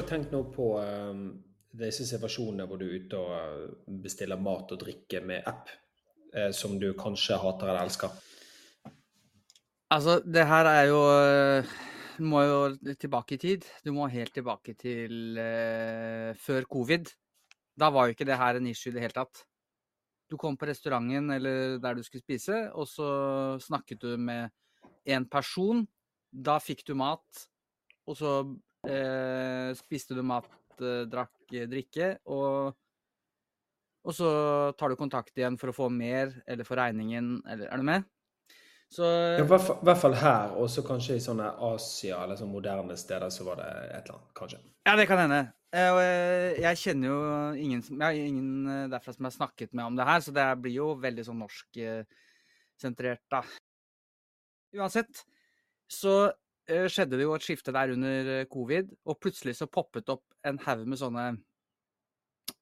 du tenkt noe på um, disse situasjonene hvor du er ute og bestiller mat og drikke med app, eh, som du kanskje hater eller elsker? Altså, det her er jo Du må jo tilbake i tid. Du må helt tilbake til uh, før covid. Da var jo ikke det her en issue i det hele tatt. Du kom på restauranten eller der du skulle spise, og så snakket du med en person. Da fikk du mat, og så eh, spiste du mat, eh, drakk eh, drikke, og, og så tar du kontakt igjen for å få mer, eller få regningen, eller Er du med? Så, ja, I hvert fall her, og så kanskje i sånne Asia eller sånne moderne steder så var det et eller annet, kanskje. Ja, det kan hende. Eh, eh, jeg kjenner jo ingen, jeg ingen eh, derfra som jeg har snakket med om det her, så det blir jo veldig sånn norsksentrert, da. Uansett så skjedde det jo et skifte der under covid, og plutselig så poppet opp en haug med sånne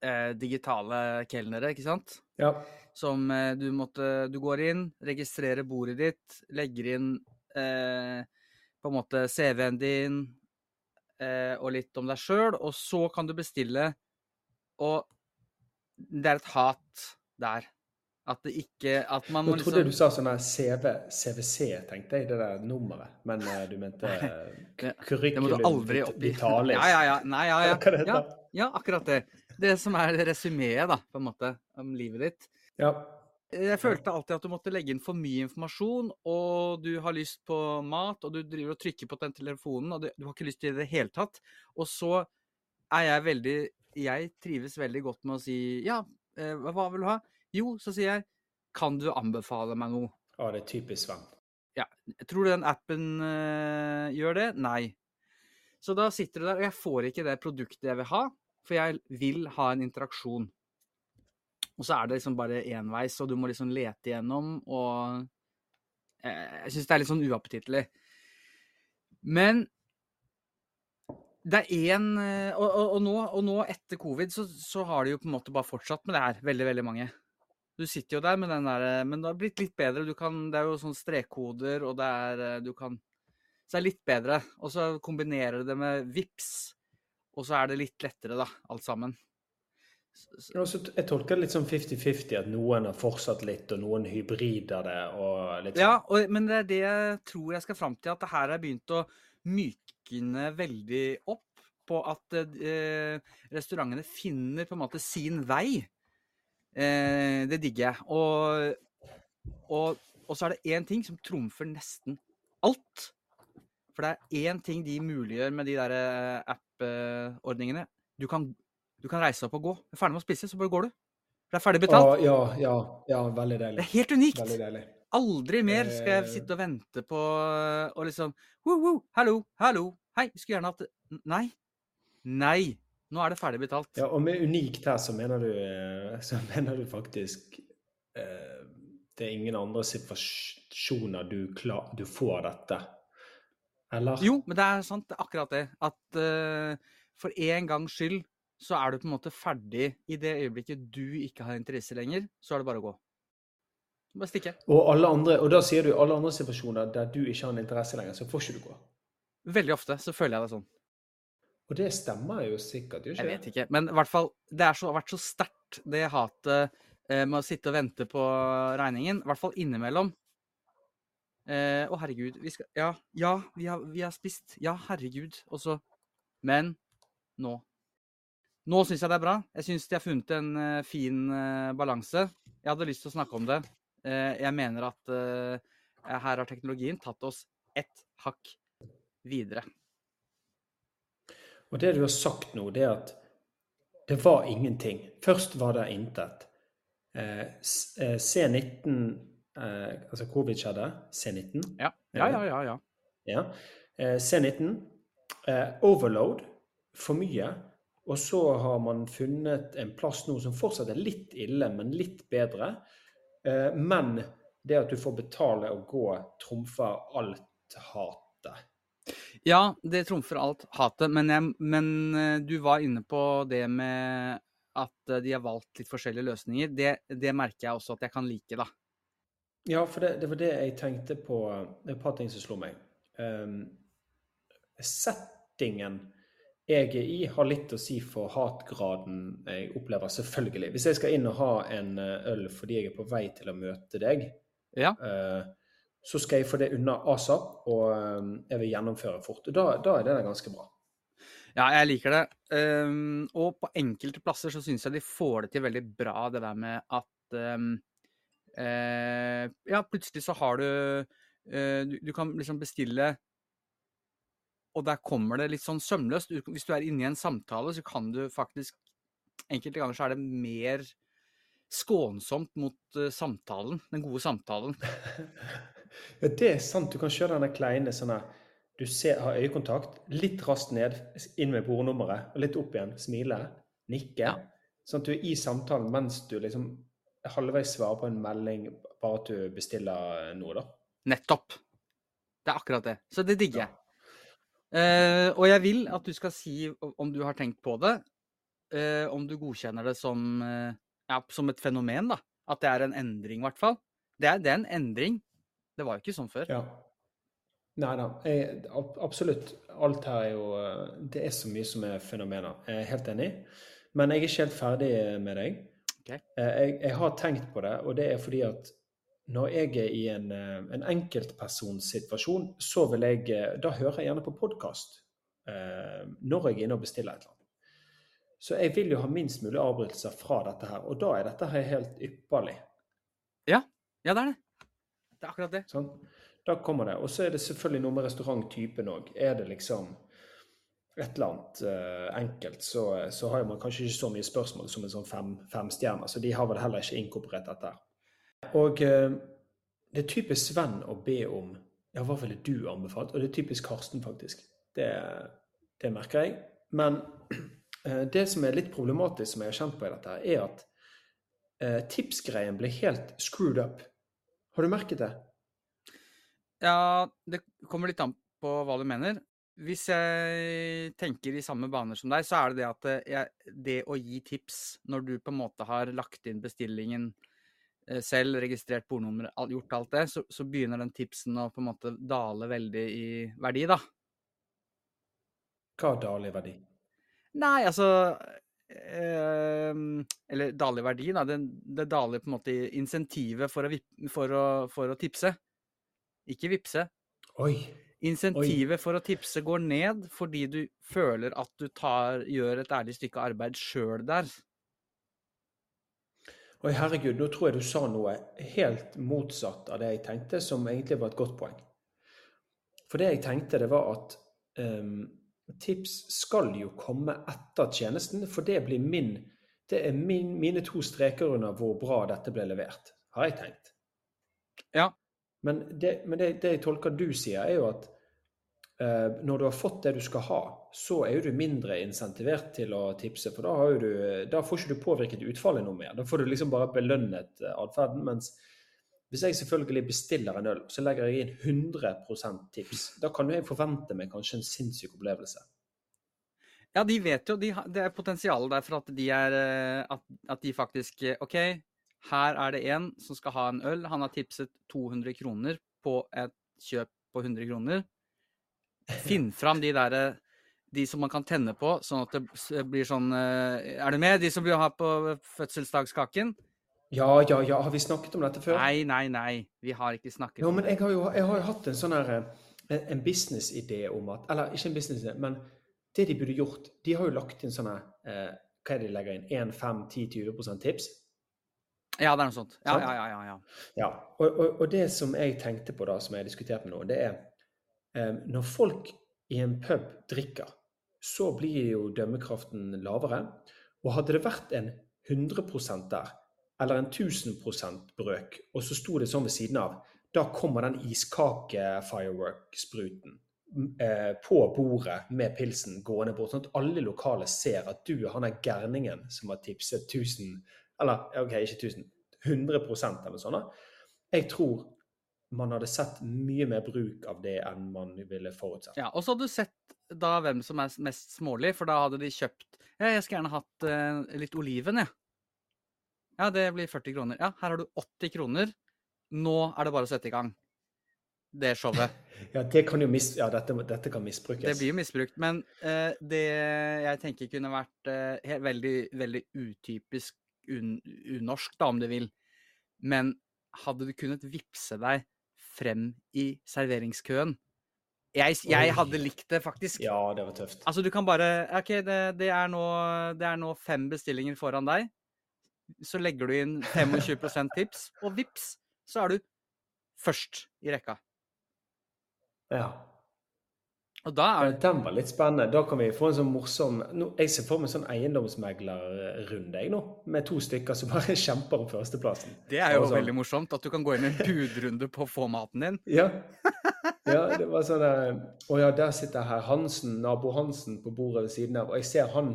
eh, digitale kelnere, ikke sant? Ja. Som eh, du måtte Du går inn, registrerer bordet ditt, legger inn eh, på en måte CV-en din eh, og litt om deg sjøl, og så kan du bestille, og det er et hat der. At det ikke At man må liksom Jeg trodde du sa sånn CV, CVC, tenkte jeg, det der nummeret. Men uh, du mente uh, curriculum vitalis. Ja, ja, ja. Nei, ja, ja. ja, ja akkurat det. Det som er resumeet, da, på en måte, om livet ditt. Ja. Jeg følte alltid at du måtte legge inn for mye informasjon, og du har lyst på mat, og du driver og trykker på den telefonen, og du, du har ikke lyst til det i det hele tatt. Og så er jeg veldig Jeg trives veldig godt med å si ja, eh, hva vil du ha? Jo, så sier jeg kan du anbefale meg noe? Ja, det er typisk Sven. Ja. Tror du den appen uh, gjør det? Nei. Så da sitter du der, og jeg får ikke det produktet jeg vil ha. For jeg vil ha en interaksjon. Og så er det liksom bare enveis, og du må liksom lete igjennom, og eh, Jeg syns det er litt sånn uappetittlig. Men det er én og, og, og, og, nå, etter covid, så, så, har de jo på en måte bare fortsatt med det her. Veldig, veldig mange. Du sitter jo der med den der Men det har blitt litt bedre. Kan, det er jo sånn strekkoder, og det er Du kan Så det er litt bedre. Og så kombinerer du det med VIPS og så er det litt lettere, da, alt sammen. Så, jeg tolker det litt sånn 50-50, at noen har fortsatt litt, og noen hybrider det. og litt Ja, og, men det er det jeg tror jeg skal fram til, at det her har begynt å mykne veldig opp på at eh, restaurantene finner på en måte sin vei. Eh, det digger jeg. Og, og, og så er det én ting som trumfer nesten alt. For det er én ting de muliggjør med de der eh, app-ordningene. Du, du, kan reise opp og gå. Du er ferdig med å spise, så bare går du. For det er ferdig betalt. Ah, ja, ja, ja, veldig deilig. Det er helt unikt. Aldri mer skal jeg sitte og vente på og liksom woo, woo, Hallo, hallo, hei, skulle gjerne hatt Nei. Nei. Nå er det ferdig betalt. Ja, og med unikt her så mener du, eh, så mener du faktisk eh, Det er ingen andre situasjoner du, klar, du får dette eller? Jo, men det er sant, det er akkurat det. At eh, for en gangs skyld så er du på en måte ferdig i det øyeblikket du ikke har interesse lenger. Så er det bare å gå. Bare stikke. Og, andre, og da sier du i alle andre situasjoner der du ikke har en interesse lenger, så får ikke du gå? Veldig ofte så føler jeg det sånn. Og det stemmer jo sikkert, ikke Jeg vet ikke, men i hvert fall Det har vært så sterkt, det hatet eh, med å sitte og vente på regningen. I hvert fall innimellom. Eh, å, herregud. Vi skal Ja, ja vi, har, vi har spist. Ja, herregud. Og så Men nå. Nå syns jeg det er bra. Jeg syns de har funnet en uh, fin uh, balanse. Jeg hadde lyst til å snakke om det. Uh, jeg mener at her har teknologien tatt oss ett hakk videre. Og det du har sagt nå, det er at det var ingenting. Først var det intet. C19 eh, altså covid skjedde, C19. Ja, ja, ja. ja, ja. ja. Eh, C19. Eh, overload, for mye. Og så har man funnet en plass nå som fortsatt er litt ille, men litt bedre. Eh, men det at du får betale og gå, trumfer alt hatet. Ja, det trumfer alt hatet, men, jeg, men eh, du var inne på det med at de har valgt litt forskjellige løsninger. Det, det merker jeg også at jeg kan like, da. Ja, for det, det, var det jeg tenkte på. Det er et par ting som slo meg. Um, settingen i har litt å si for hatgraden jeg opplever, selvfølgelig. Hvis jeg skal inn og ha en eh, øl fordi jeg er på vei til å møte deg, Ja. eh, så skal jeg få det unna asap, og eh, jeg vil gjennomføre fort. Da, da er det ganske bra. Ja, jeg liker det. Um, og på enkelte plasser så syns jeg de får det til veldig bra, det der med at um, uh, Ja, plutselig så har du uh, du, du kan liksom bestille og der kommer det litt sånn sømløst. Hvis du er inne i en samtale, så kan du faktisk Enkelte ganger så er det mer skånsomt mot eh, samtalen, den gode samtalen. Ja, det er sant. Du kan kjøre denne kleine sånn her Du ser, har øyekontakt, litt raskt ned, inn med bordnummeret, og litt opp igjen. Smile, nikke. Ja. Sånn at du er i samtalen mens du liksom halvveis svarer på en melding, bare at du bestiller noe, da. Nettopp. Det er akkurat det. Så det digger Ja. jeg. Eh, og jeg vil at du skal si om du har tenkt på det, eh, om du godkjenner det som, eh, ja, som et fenomen, da. At det er en endring, i hvert fall. Det er, det er en endring. Det var jo ikke sånn før. Ja. Nei da, jeg, absolutt. Alt her er jo eh, Det er så mye som er fenomener. Jeg er helt enig. Men jeg er ikke helt ferdig med deg. Ok. Eh, Jeg, jeg har tenkt på det, og det er fordi at når jeg er i en, eh, en enkeltpersonsituasjon, så vil jeg eh, Da hører jeg gjerne på podkast når jeg er inne og bestiller et eller annet. Så jeg vil jo ha minst mulig avbrytelser fra dette her, og da er dette her helt ypperlig. Ja, det er det. Det er akkurat det. Sånn? Da kommer det. Og så er det selvfølgelig noe med restauranttypen òg. Er det liksom et eller annet uh, enkelt, så, så har man kanskje ikke så mye spørsmål som en sånn fem, femstjerner. Så de har vel heller ikke inkorporert dette. Og uh, det er typisk Sven å be om Ja, hva ville du anbefalt? Og det er typisk Karsten, faktisk. Det, det merker jeg. Men uh, det som er litt problematisk, som jeg har kjent på i dette, er at tipsgreien blir helt screwed up. Har du merket det? Ja, det kommer litt an på hva du mener. Hvis jeg tenker i samme baner som deg, så er det det at eh, jeg, det å gi tips når du på en måte har lagt inn bestillingen eh, selv, registrert bordnummer, gjort alt det, så, så begynner den tipsen å på en måte dale veldig i verdi, da. Hva er i verdi? Nei, altså Eller daler verdi, da. Det, det daler på en måte insentivet for å, for å, for å tipse. Ikke vippse. Oi. Insentivet for å tipse går ned fordi du føler at du tar, gjør et ærlig stykke arbeid sjøl der. Oi, herregud, nå tror jeg du sa noe helt motsatt av det jeg tenkte, som egentlig var et godt poeng. For det jeg tenkte, det var at ehm, tips skal jo komme etter tjenesten, for det blir min Det er min, mine to streker under hvor bra dette ble levert, har jeg tenkt. Ja. Men det, men det, det jeg tolker du sier, er jo at Uh, når du har fått det du skal ha, så er jo du mindre insentivert til å tipse. For da, du, da får ikke du påvirket utfallet noe mer. Da får du liksom bare belønnet eh, atferden. Mens hvis jeg selvfølgelig bestiller en øl, så legger jeg inn 100% tips, da kan jo jeg forvente meg kanskje en sinnssyk opplevelse. Ja, de vet jo de, Det er potensialet der for at de er eh, at, at de faktisk eh, OK, her er det en som skal ha en øl. Han har tipset 200 kroner på et kjøp på 100 kroner. Finn fram de derre De som man kan tenne på, sånn at det blir sånn eh, Er du med? De som vil ha på fødselsdagskaken? Ja, ja, ja, har vi snakket om dette før? Nei, nei, nei. Vi har ikke snakket Jo, om men det. jeg har jo, jeg har hatt en sånn her eh, en, en businessidé om at Eller ikke en businessidé, men det de burde gjort De har jo lagt inn sånne eh, Hva er det de legger inn? 1, 5, 10, 20 tips? Ja, det er noe sånt. Ja, Sant? ja, ja. ja, ja. Ja. Og, og, og det som jeg tenkte på da, som jeg har diskutert med noen, det er eh, Når folk i en pub drikker, så blir jo dømmekraften lavere. Og hadde det vært en 100% der, eller en 1000 brøk, og så sto det sånn ved siden av, da kommer den iskake-firework-spruten eh, på bordet med pilsen gående bort, sånn at alle lokale ser at du er han der gærningen som har tipset 1000 Eller OK, ikke 1000, 100% eller sånt. Jeg tror man hadde sett mye mer bruk av det enn man ville forutsett. Ja, og så hadde du sett da hvem som er mest smålig, for da hadde de kjøpt Ja, jeg skulle gjerne hatt eh, litt oliven, jeg. Ja. Ja, det blir 40 kroner. Ja, her har du 80 kroner. Nå er det bare å sette i gang. det showet. Ja, det kan jo mis ja dette, dette kan misbrukes. Det blir jo misbrukt. Men uh, det jeg tenker kunne vært uh, helt, veldig, veldig utypisk un unorsk, da, om du vil. Men hadde du kunnet vippse deg frem i serveringskøen? Jeg, jeg hadde likt det, faktisk. Ja, det var tøft. Altså, du kan bare OK, det, det, er nå, det er nå fem bestillinger foran deg. Så legger du inn 25% tips, og vips, så er du først i rekka. Ja. Og da er det Den var litt spennende. Da kan vi få en sånn morsom nå, Jeg ser for meg en sånn eiendomsmeglerrunde jeg nå, med to stykker som bare kjemper om førsteplassen. Det er jo sånn- veldig morsomt at du kan gå inn i en budrunde på å få maten din. Ja. ja, det var sånn Å ja, der sitter herr Hansen, nabo Hansen, på bordet ved siden av. Og jeg ser han,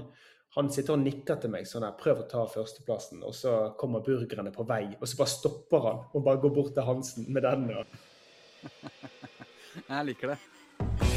han sitter og nikker til meg sånn her, prøv å ta førsteplassen. Og så kommer burgerne på vei, og så bare stopper han og bare går bort til Hansen med den. Jeg liker det.